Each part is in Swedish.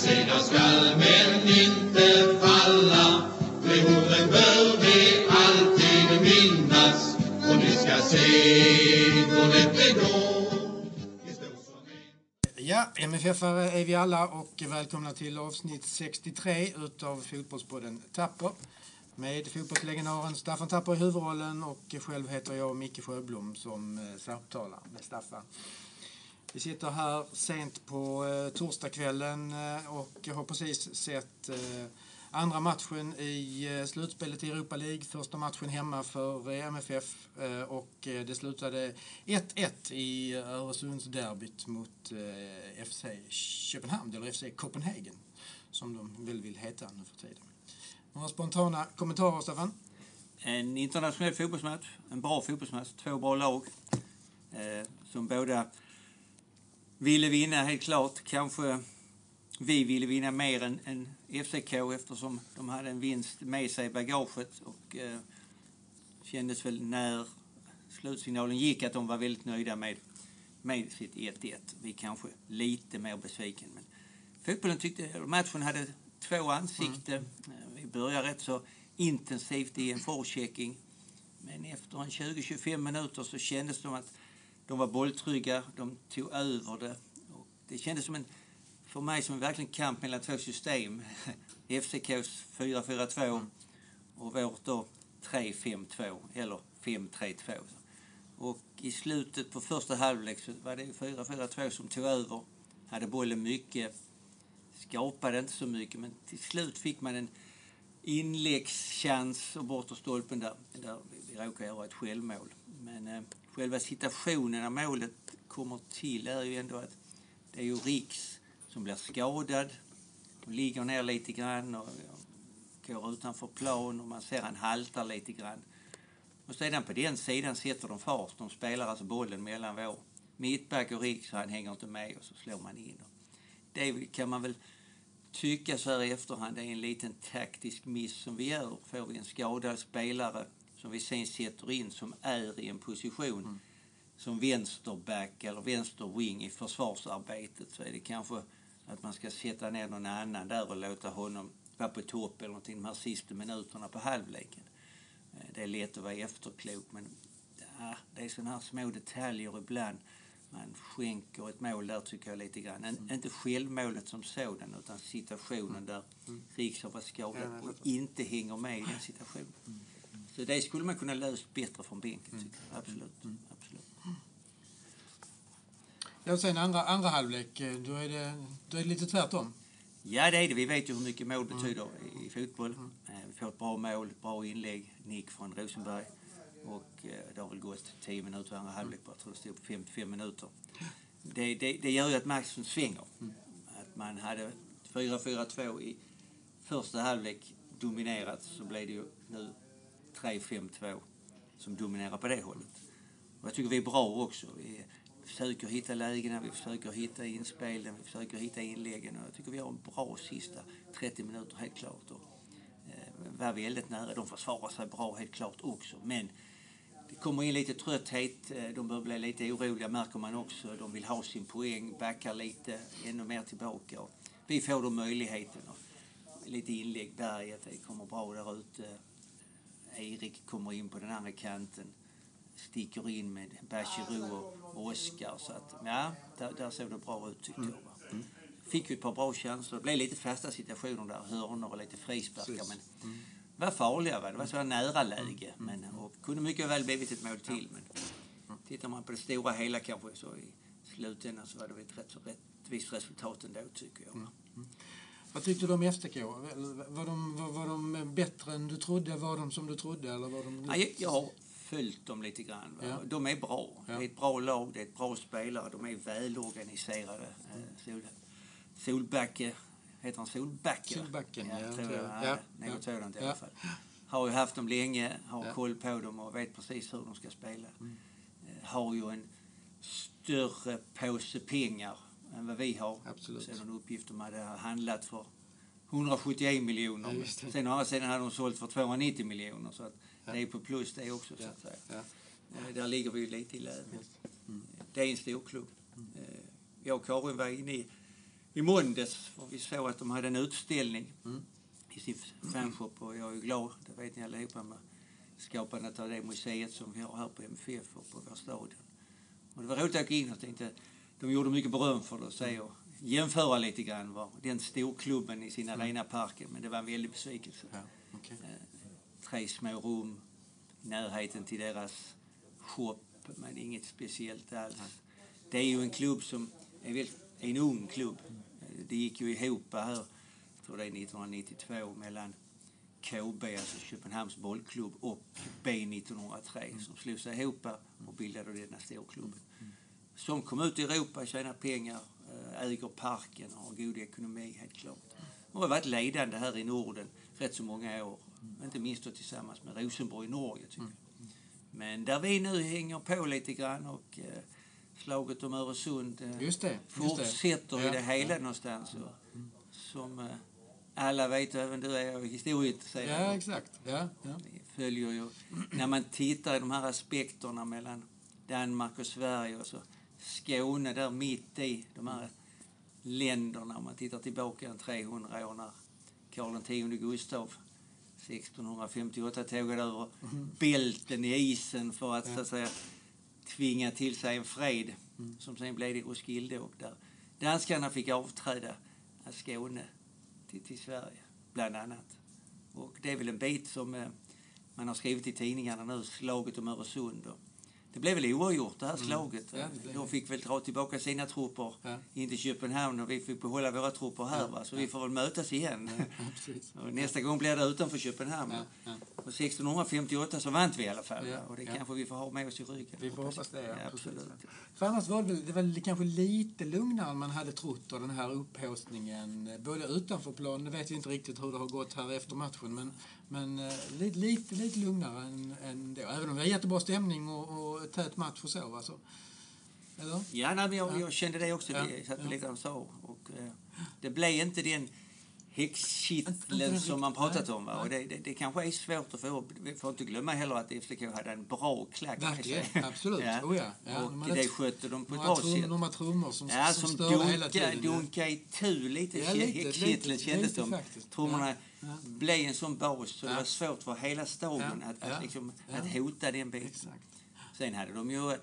segra skall men inte falla. De orden bör vi alltid minnas och ni ska se hur lätt det går. Ja, MFF-are är vi alla och välkomna till avsnitt 63 utav Fotbollspodden Tapper. Med fotbollslegendaren Staffan Tapper i huvudrollen och själv heter jag Micke Sjöblom som eh, samtalar med Staffan. Vi sitter här sent på eh, torsdagskvällen eh, och har precis sett eh, andra matchen i eh, slutspelet i Europa League. Första matchen hemma för eh, MFF eh, och eh, det slutade 1-1 i Öresundsderbyt mot eh, FC Köpenhamn, eller FC Copenhagen som de väl vill heta nu för tiden. Några spontana kommentarer, Staffan? En internationell fotbollsmatch, en bra fotbollsmatch, två bra lag eh, som båda ville vinna helt klart. Kanske vi ville vinna mer än, än FCK eftersom de hade en vinst med sig i bagaget och eh, kändes väl när slutsignalen gick att de var väldigt nöjda med, med sitt 1-1. Vi kanske lite mer besviken. Men fotbollen tyckte, matchen hade två ansikten. Eh, Vi började rätt så intensivt i en forechecking. Men efter en 20-25 minuter så kändes det som att de var bolltrygga, de tog över det. Och det kändes som en, för mig som en verkligen kamp mellan två system. FCKs 4-4-2 och vårt då 3-5-2 eller 5-3-2. Och i slutet på första halvlek så var det 4-4-2 som tog över. Hade bollen mycket, skapade inte så mycket men till slut fick man en inläggschans och bortre stolpen där, där vi råkar göra ett självmål. Men eh, själva situationen när målet kommer till är ju ändå att det är ju Riks som blir skadad Hon ligger ner lite grann och, och går utanför plan och man ser han haltar lite grann. Och sedan på den sidan sätter de fart. De spelar alltså bollen mellan vår mittback och Riks han hänger inte med och så slår man in. Det kan man väl tycka så här i efterhand det är en liten taktisk miss som vi gör. Får vi en skadad spelare som vi sen sätter in som är i en position som vänsterback eller vänsterwing i försvarsarbetet så är det kanske att man ska sätta ner någon annan där och låta honom vara på topp eller någonting de här sista minuterna på halvleken. Eh, Det är lätt att vara efterklok men ja, det är sådana här små detaljer ibland. Man skänker ett mål där tycker jag lite grann. En, Inte självmålet som sådan utan situationen där Riks har varit skadad och inte hänger med i den situationen. Så det skulle man kunna löst bättre från bänken tycker jag. Absolut. Absolut. Ja, sen andra, andra halvlek, eh, då är, det, då är det lite tvärtom. Ja, det är det. Vi vet ju hur mycket mål betyder i, i fotboll. Eh, Vi får ett bra mål, bra inlägg, nick från Rosenberg. Och eh, det har väl gått 10 minuter andra halvlek bara. Jag tror det stod på 55 minuter. Det, det, det gör ju att matchen svänger. Att man hade 4-4-2 i första halvlek dominerat så blev det ju nu 3-5-2 som dominerar på det hållet. Och jag tycker vi är bra också. Vi försöker hitta lägena, vi försöker hitta inspelen, vi försöker hitta inläggen. Och jag tycker vi har en bra sista 30 minuter helt klart. Och, eh, var väldigt nära. De försvarar sig bra helt klart också. Men kommer in lite trötthet. eh, De börjar bli lite oroliga märker man också. De vill ha sin poäng, backar lite, ännu mer tillbaka. Vi får då möjligheten. Lite inlägg, berget, det kommer bra där ute. Erik kommer in på den andra kanten. Sticker in med Bachirou och Oskar. Så att, ja, där, där såg det bra ut tyckte jag. Va? Fick ju ett par bra chanser. Det blev lite fasta situationer där, hörnor och lite frisparkar. Men var farliga. Va? Det var så nära läge. Men, och kunde mycket väl blivit ett mål till. Men tittar man på det stora hela kanske så i slutändan så var det ett rätt så rättvist resultat ändå tycker jag. va? Vad tyckte du om FTK? Var de, var, var de bättre än du trodde? Var de som du trodde? Eller var de... Ja, jag, har följt dem lite grann. Ja. De är bra. Ja. Det är ett bra lag, det är ett bra spelare, de är välorganiserade. Eh, Sol, Solbacke, heter han Solbacke? Solbacken, ja, tror jag. Ja, Ja, något sådant i alla fall. Har ju haft dem länge, har Ja. koll på dem och vet precis hur de ska spela. Mm. Eh, Har ju en större påse pengar än vad vi har. Absolut. Sen en uppgift de hade handlat för 171 miljoner. Ja, det. Sen å andra sidan hade de sålt för 290 miljoner. Så att Ja. det är på plus det också så att säga. Eh, Där ligger vi ju lite i läge. Det är en stor klubb. Eh, Jag och Karin var inne i i måndags för vi såg att de hade en utställning i sin fanshop och jag är glad, det vet ni allihopa, med skapandet av det museet som vi har här på MFF och på vår stadion. Och det var roligt att gå in och tänkte, de gjorde mycket beröm för det och säga och jämföra lite grann var den storklubben i sin arenaparken, men det var en väldig besvikelse. Ja, okej. Eh, tre små rum närheten till deras shop, men inget speciellt alls. Det är ju en klubb som är en ung klubb. Eh, Det gick ju ihop här, tror det är 1992, mellan KB, alltså Köpenhamns bollklubb, och B1903 som slog sig ihop och bildade denna storklubben. Som kom ut i Europa, tjänar pengar, eh, äger parken och har god ekonomi helt klart. Och har varit ledande här i Norden rätt så många år. Inte minst då tillsammans med Rosenborg i Norge tycker jag. Men där vi nu hänger på lite grann och eh, slaget om Öresund eh, Just det, just det. fortsätter i Ja, det hela ja. någonstans. Och, som eh, alla vet, även du är historieintresserad. Ja, exakt. Ja, ja. Följer ju, när man tittar i de här aspekterna mellan Danmark och Sverige och så Skåne där mitt i de här länderna. Om man tittar tillbaka en 300 år när Karl X Gustav 1658 tågade över bälten i isen för att, så att säga, tvinga till sig en fred som sen blev i Roskilde och där danskarna fick avträda Skåne till, till Sverige, bland annat. Och det är väl en bit som eh, man har skrivit i tidningarna nu, slaget om Öresund. Och det blev väl oavgjort det här slaget. Mm. Ja, De fick väl dra tillbaka sina trupper Ja. in till Köpenhamn och vi fick behålla våra trupper här. Va? Så vi får väl mötas igen. nästa gång blir det utanför Köpenhamn. Ja, ja. Och 1658 så vann vi i alla fall. Ja? Och det ja. kanske vi får ha med oss i ryggen. Vi får hoppas det, ja. Ja, absolut. För annars var det det var kanske lite lugnare än man hade trott av den här upphaussningen. Både utanför plan, det vet vi inte riktigt hur det har gått här efter matchen, men, men eh, lite, lite, lite lugnare än, än då. Även om det var jättebra stämning och, och tät match och så. Alltså. Eller? Ja, nej, men jag, jag kände det också. Ja, Vi satt ja. lite och sa. Och, eh, det blev inte den häxkitteln den som man pratat om. Va? Och det, det, det kanske är svårt att få upp. Vi får inte glömma heller att FCK hade en bra klack Verkligen, absolut. Ja. Oh ja, ja. Och De det ett- skötte de på ett bra trum, sätt. några trummor som, Ja, som som störde hela dunka, tiden. dunka i tu lite. Ja, Häxkitteln kändes faktiskt. Trummorna Ja, ja. blev en sån bas så det var svårt för hela Ja, att, att, liksom, att hota den biten. Sen hade de ju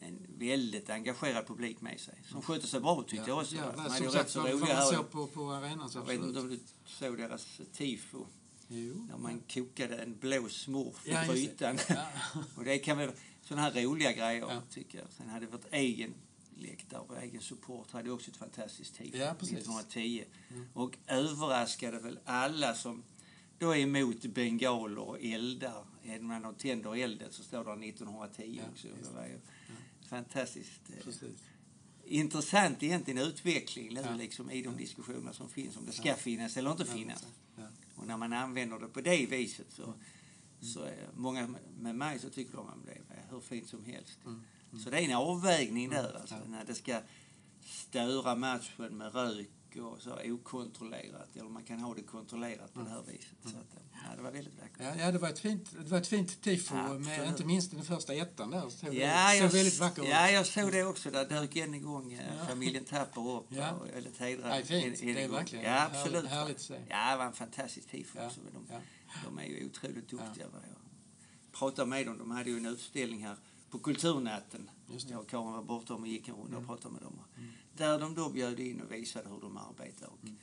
en väldigt engagerad publik med sig som skötte sig bra tyckte jag också. Ja, de som sagt, rätt så vad- roliga man såg på, på arenan så Jag vet inte absolut. om du såg deras tifo Jo. när man kokade en blå smurf i Ja, grytan. Ja. och det kan väl sådana här roliga grejer Ja. tycker jag. Sen hade vårt egen läktare och egen support hade också ett fantastiskt tifo Ja, precis. 1910. Och överraskade väl alla som då är emot bengaler och eldar. När de tänder elden så står det 1910 Ja, också. Fantastiskt. eh, Precis. intressant egentligen utveckling nu, Ja. liksom, i de diskussioner som finns om det ska finnas eller inte finnas. Ja. Och när man använder det på det viset så, så är många med mig så tycker de att det är hur fint som helst. Så det är en avvägning där alltså, Ja. när det ska störa matchen med rök och så okontrollerat eller man kan ha det kontrollerat på det här viset. Så att, ja, det var väldigt vackert. Ja, ja, det var ett fint, det var ett fint tifo, Ja, med, inte minst den första ettan där. Såg, Ja, såg jag, väldigt vacker ja, jag såg det också. Där dök än en gång eh, Ja. familjen Tapper upp. Ja. Och väldigt hedrad. Nej, fint. än- än Det är en gång. verkligen Ja, absolut. härligt att se. Ja, det var en fantastisk tifo Ja, också. De, ja. de är ju otroligt duktiga. va. Jag pratade med dem. De hade ju en utställning här på Kulturnatten. Mm. Jag och Karin var borta och gick en runda och pratade med dem. Där de då bjöd in och visade hur de arbetar. Och Mm.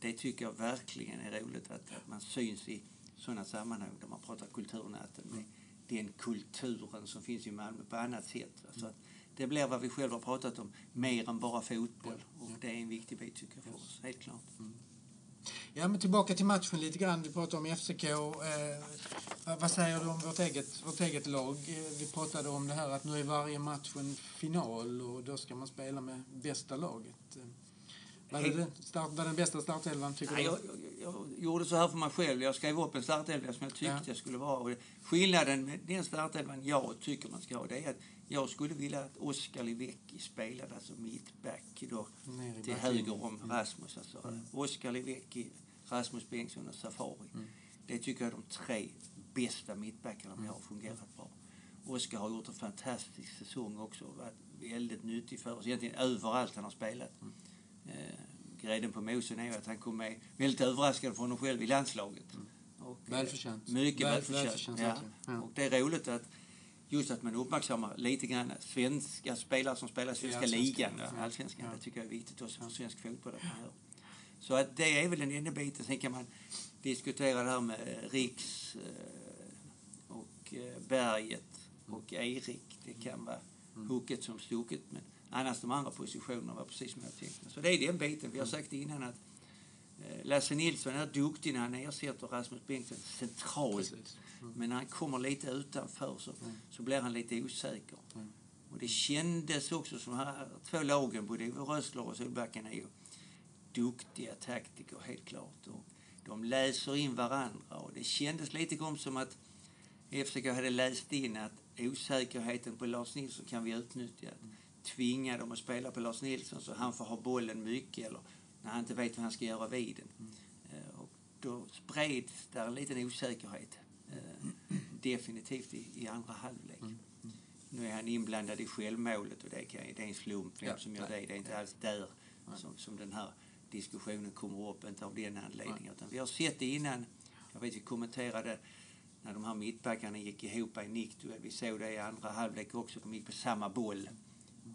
Det tycker jag verkligen är roligt att, att man syns i sådana sammanhang där man pratar Kulturnatten med den kulturen som finns i Malmö på annat sätt. Så att det blir vad vi själva har pratat om, mer än bara fotboll. Och det är en viktig bit tycker jag för oss, helt klart. Ja, men tillbaka till matchen lite grann. Vi pratade om FCK. Eh, vad- säger du om vårt eget, vårt eget lag? Eh, vi pratade om det här att nu är varje match en final och då ska man spela med bästa laget. Eh, Var det, den- start, var den bästa startelvan, tycker Nej, du? jag, jag, jag gjorde så här för mig själv. Jag skrev upp en startelva som jag tyckte Ja. jag skulle vara. Skillnaden med den startelvan jag tycker man ska ha, det är att jag skulle vilja att Oskar Livecki spelade, alltså mittback då, till höger om Rasmus. Alltså. Oskar Livecki, Rasmus Bengtsson och Safari. Det tycker jag är de tre bästa mittbackarna vi har fungerat bra. Oskar har gjort en fantastisk säsong också. Varit väldigt nyttig för oss, egentligen överallt han har spelat. Eh, grädden på mosen är ju att han kom med väldigt överraskande för honom själv i landslaget. Och, eh, Välförtjänt. Mycket Väl- välförtjänt. ja. Ja. Och det är roligt att just att man uppmärksammar lite grann svenska spelare som spelar svenska allsvenskan. ligan, allsvenskan. Ja. Det tycker jag är viktigt också för svensk fotboll att man gör. Så att det är väl den enda biten. Sen kan man diskutera det här med eh, Riks eh, och eh, Berget och Erik. Det kan vara hugget som stucket. Men annars de andra positionerna var precis som jag tänkte. Så det är den biten. Vi har sagt innan att Lasse Nilsson är duktig när han ersätter Rasmus Bengtsson centralt. Precis. Men när han kommer lite utanför så, så blir han lite osäker. Mm. Och det kändes också som här två lagen, både Rössler och Solbacken, är ju duktiga taktiker helt klart. Och de läser in varandra och det kändes lite grann som att FCK hade läst in att osäkerheten på Lars Nilsson kan vi utnyttja. Tvinga dem att spela på Lars Nilsson så han får ha bollen mycket eller när han inte vet vad han ska göra vid den. Eh, Och då spreds där en liten osäkerhet. eh, Definitivt i, i andra halvlek. Nu är han inblandad i självmålet och det, kan, det är en slump vem Ja, som gör det. Det är inte alls där som, som den här diskussionen kommer upp, inte av den anledningen. Utan vi har sett det innan, jag vet vi kommenterade när de här mittbackarna gick ihop i nickduell. Vi såg det i andra halvlek också, de gick på samma boll.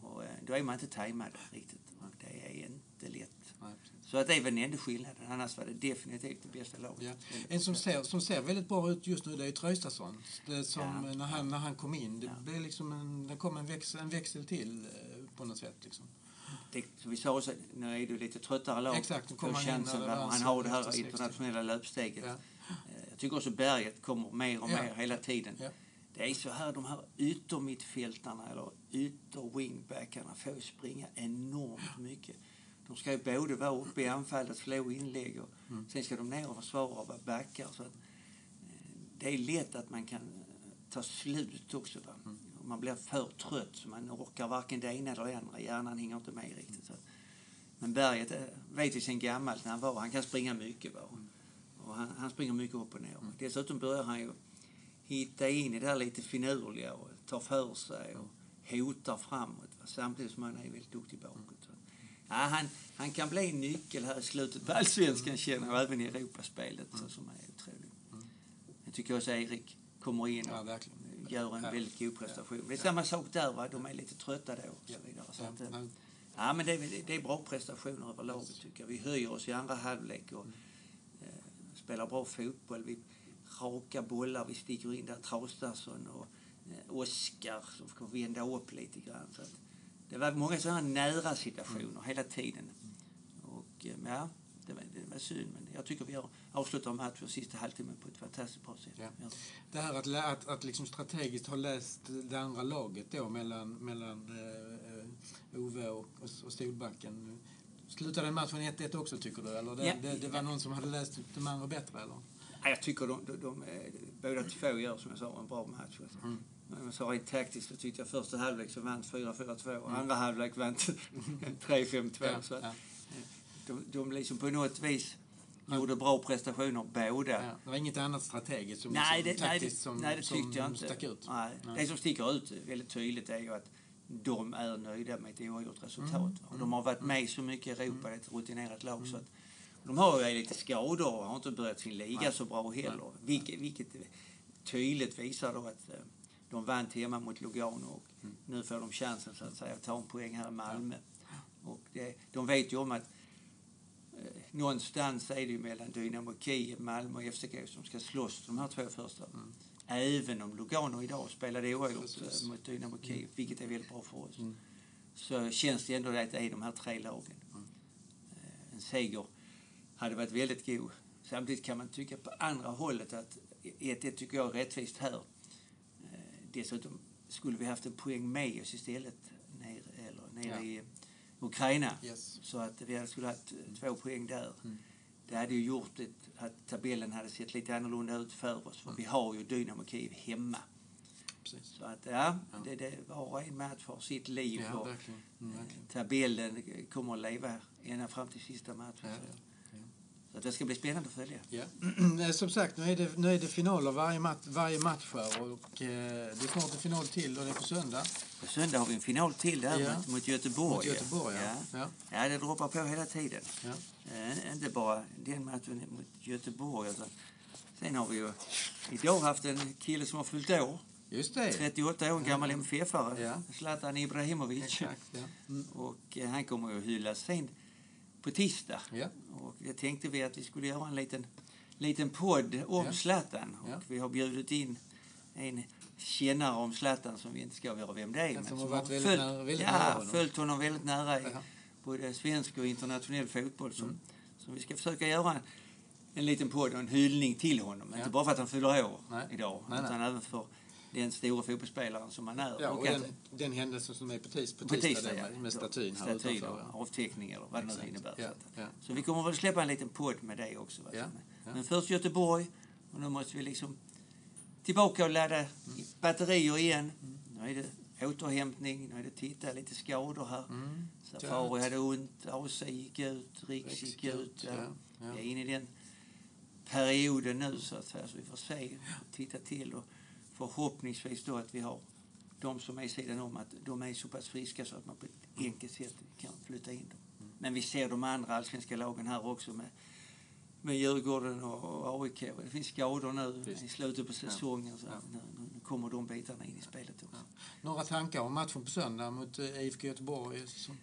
Och eh, då är man inte tajmad riktigt. Och det är inte lätt. Nej. Så att det är väl den enda skillnaden. Annars var det definitivt det bästa laget. Ja. En som ser, som ser väldigt bra ut just nu det är Traustason. Det som, Ja. när, han, när han kom in, det Ja. blev liksom en, det kom en växel, en växel till eh, på något sätt. Liksom. Det, som vi sa också, nu är du lite tröttare lag. Exakt, kommer han chansen. var Han har det här efter 60. internationella löpsteget. Ja. Eh, Jag tycker också Berget kommer mer och Ja. mer hela tiden. Ja. Det är så här, de här yttermittfältarna eller ytter-wingbackarna får springa enormt mycket. De ska ju både vara uppe i anfallet, slå inlägg och Mm. sen ska de ner och försvara och vara backar. Så att, eh, det är lätt att man kan ta slut också. Va? Mm. Man blir för trött man orkar varken det ena eller det andra. Hjärnan hänger inte med riktigt. Så men Berget eh, vet vi sen gammalt när han var. Han kan springa mycket. Va? Och han, han springer mycket upp och ner. Dessutom börjar han ju hitta in i det här lite finurliga och tar för sig och hotar framåt. Va? Samtidigt som han är väldigt duktig bakåt. Så, ja, han, han kan bli en nyckel här i slutet på allsvenskan känner jag, även i Europaspelet så, som är otroligt. Jag tycker också Erik kommer in och Ja, verkligen. Gör en Ja. väldigt god prestation. Det är samma sak där, va? de är lite trötta då och så vidare. Så Ja, att, nej. Ja, men det är, det är bra prestationer över laget tycker jag. Vi höjer oss i andra halvlek och eh, spelar bra fotboll. Vi raka bollar, vi sticker in där Traustason och eh, Oskar som får vända upp lite grann. Så att det var många sådana nära situationer hela tiden. Och eh, ja, det var, det var synd men jag tycker vi har avslutat matchen sista halvtimmen på ett fantastiskt bra sätt. Ja. Ja. Det här att, att, att liksom strategiskt ha läst det andra laget då mellan, mellan eh, Ove och, och, och Solbacken. Slutade den matchen 1-1 också tycker du? Eller det, Ja. det, det var någon som hade läst de andra bättre eller? Ja, Jag tycker de, de, de, eh, båda två gör som jag sa en bra match. Mm. Men sa rent taktiskt så tyckte jag första halvlek så vann 4-4-2 och andra halvlek vann 3-5-2. Ja, så ja. De, de liksom på något vis gjorde bra prestationer båda. Ja, det var inget annat strategiskt som, Nej, som, det, nej, taktiskt det, som, nej, det som tyckte jag inte. stack ut? Nej. Nej. Det som sticker ut väldigt tydligt är ju att de är nöjda med ett oavgjort resultat. Mm. Och de har varit med så mycket i Europa, det är ett rutinerat lag. Så att, de har ju lite skador och har inte börjat sin liga Nej. så bra heller. Vilket, vilket tydligt visar då att eh, de vann hemma mot Lugano och Mm. nu får de chansen så att säga att ta en poäng här i Malmö. Och det, de vet ju om att någonstans är det ju mellan Dynamo Kiev, Malmö och FCK som ska slåss de här två första. Även om Lugano idag spelade oavgjort eh, mot Dynamo Kiev, vilket är väldigt bra för oss, Mm. så känns det ändå att det är de här tre lagen. Eh, En seger hade varit väldigt god. Samtidigt kan man tycka på andra hållet att 1-1 tycker jag är rättvist här. Eh, Dessutom skulle vi haft en poäng med oss istället nere, eller nere Ja. i Ukraina. Yes. Så att vi skulle haft eh, två poäng där. Mm. Det hade ju gjort ett, att tabellen hade sett lite annorlunda ut för oss. För Mm. vi har ju Dynamo Kiev hemma. Precis. Så att ja, Ja. Det, det var och en match har sitt liv. Ja, verkligen. Mm, verkligen. tabellen kommer att leva ända fram till sista matchen. Ja, så. det ska bli spännande att följa. Ja. Som sagt, nu är det, nu är det finaler varje, mat, varje match här och eh, det är snart en final till och det är på söndag. På söndag har vi en final till där Ja. mot, mot Göteborg. Mot Göteborg, ja. ja. Ja. Ja, det droppar på hela tiden. Ja. Eh, inte bara den matchen mot Göteborg. Alltså. Sen har vi ju idag haft en kille som har fyllt år. Just det. 38 år, en gammal MFF-are. Ja. Zlatan Ibrahimovic. Exakt. Mm. Och eh, han kommer ju att hyllas sen på tisdag. Ja. Och det tänkte vi att vi skulle göra en liten, liten podd om Ja. Zlatan. Ja. Och vi har bjudit in en kännare om Zlatan som vi inte ska avgöra vem det är. En som men har varit väldigt följt, nära- väldigt ja, nära honom. följt honom väldigt nära i Ja. både svensk och internationell fotboll. Som, Mm. som vi ska försöka göra en liten podd och en hyllning till honom. Ja. Inte bara för att han fyller år Nej. idag, Nej, nej. utan även för den stora fotbollsspelaren som han är. Ja, och att- den, den händelsen som är på, tis, på på tisdag, tisdag, ja. med, statyn här Statyn utanför. och Ja. avteckning eller vad det nu Exakt. innebär. Ja, Så, ja. så vi kommer väl släppa en liten podd med det också. Men först Göteborg och nu måste vi liksom tillbaka och ladda Mm. batterier igen. Nu är det återhämtning, nu är det titta lite skador här. Mm. Safari hade ont, AC gick ut, Riks gick ut. Vi är inne i den perioden nu så att säga, så vi får se, titta till och förhoppningsvis då att vi har de som är sidan om att de är så pass friska så att man på ett enkelt sätt kan flytta in dem. Mm. Men vi ser de andra allsvenska lagen här också med, med Djurgården och, AIK. Det finns skador nu Visst. i slutet på säsongen. Så Ja. nu, nu kommer de bitarna in i spelet också. Några tankar om matchen på söndag mot eh, IFK Göteborg som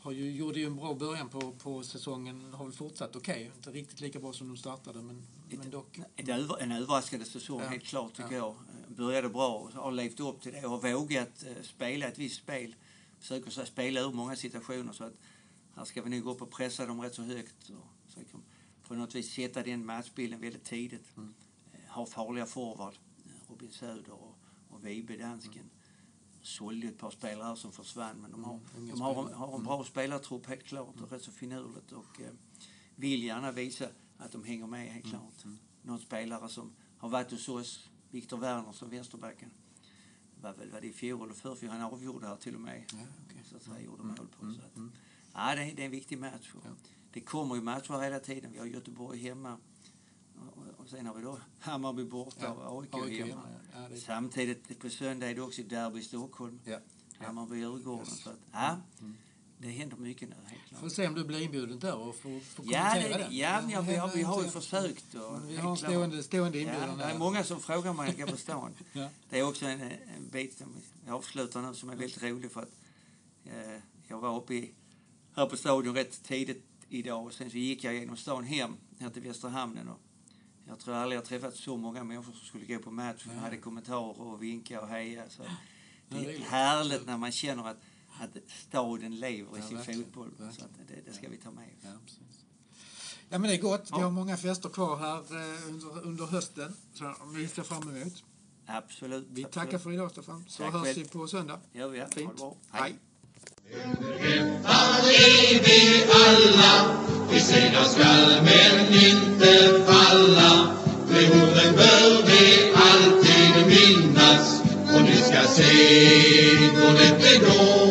har ju, gjorde ju en bra början på, på säsongen. Har väl fortsatt okej. Inte riktigt lika bra som de startade men, men dock. En över- En överraskande säsong, Ja. helt klart, tycker Ja. jag. Började bra och har levt upp till det och har vågat eh, spela ett visst spel. Försöker så spela ur många situationer så att här ska vi nog gå upp och pressa dem rätt så högt. Och kan på något vis sätta den matchbilden väldigt tidigt. Mm. Eh, Ha farliga forward, eh, Robin Söder och, och Vibe, dansken. Sålde ju ett par spelare som försvann men de har, Mm, de har, har en bra spelartrupp helt klart och rätt så finurligt och eh, vill gärna visa att de hänger med helt klart. Någon spelare som har varit hos oss, Viktor Werner som vänsterbacken. Var väl var det i fjol eller förrfjol han avgjorde här till och med. Ja, okej. Så att säga, gjorde mål på. Så att, mm. ja, det, är, det är en viktig match. Ja. Det kommer ju matcher hela tiden. Vi har Göteborg hemma. Och, sen har vi då Hammarby borta och AIK, hemma. hemma, är- Samtidigt på söndag är det också derby i Stockholm. Hammarby-Djurgården. Så att, ja, det händer mycket nu helt klart. Får se om du blir inbjuden där och får, får Ja, kommentera det, den. ja, ja, vi, har, vi har ju försökt. Och, Vi har en stående, stående Ja, inbjudan det är många som frågar mig när jag går på stan. Ja. Det är också en, en bit som vi avslutar nu som är väldigt rolig för att eh, jag var uppe i, här på stadion rätt tidigt idag och sen så gick jag genom stan hem här till Västra Hamnen och jag tror aldrig jag träffat så många människor som skulle gå på match Nej. hade kommentarer och vinka och heja. Så Ja, det det är härligt när man känner att, att staden lever i Ja, sin verkligen, fotboll. Så verkligen. att det, det ska vi ta med oss. Ja. Ja, men det är gott. Vi Ja. har många fester kvar här eh, under, under hösten. Så vi ser fram emot. Absolut. Vi absolut. tackar för idag, Stefan. Så Tack hörs själv. vi på söndag. gör vi. Ja. Ha det Fint. bra. Hej. Är vi alla, vi segrar skall men inte falla. De orden bör vi alltid minnas och ni ska se hur lätt det går.